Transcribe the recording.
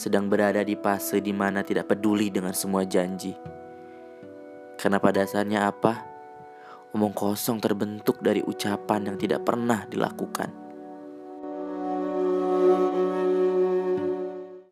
sedang berada di fase di mana tidak peduli dengan semua janji. Karena pada dasarnya apa? Omong kosong terbentuk dari ucapan yang tidak pernah dilakukan.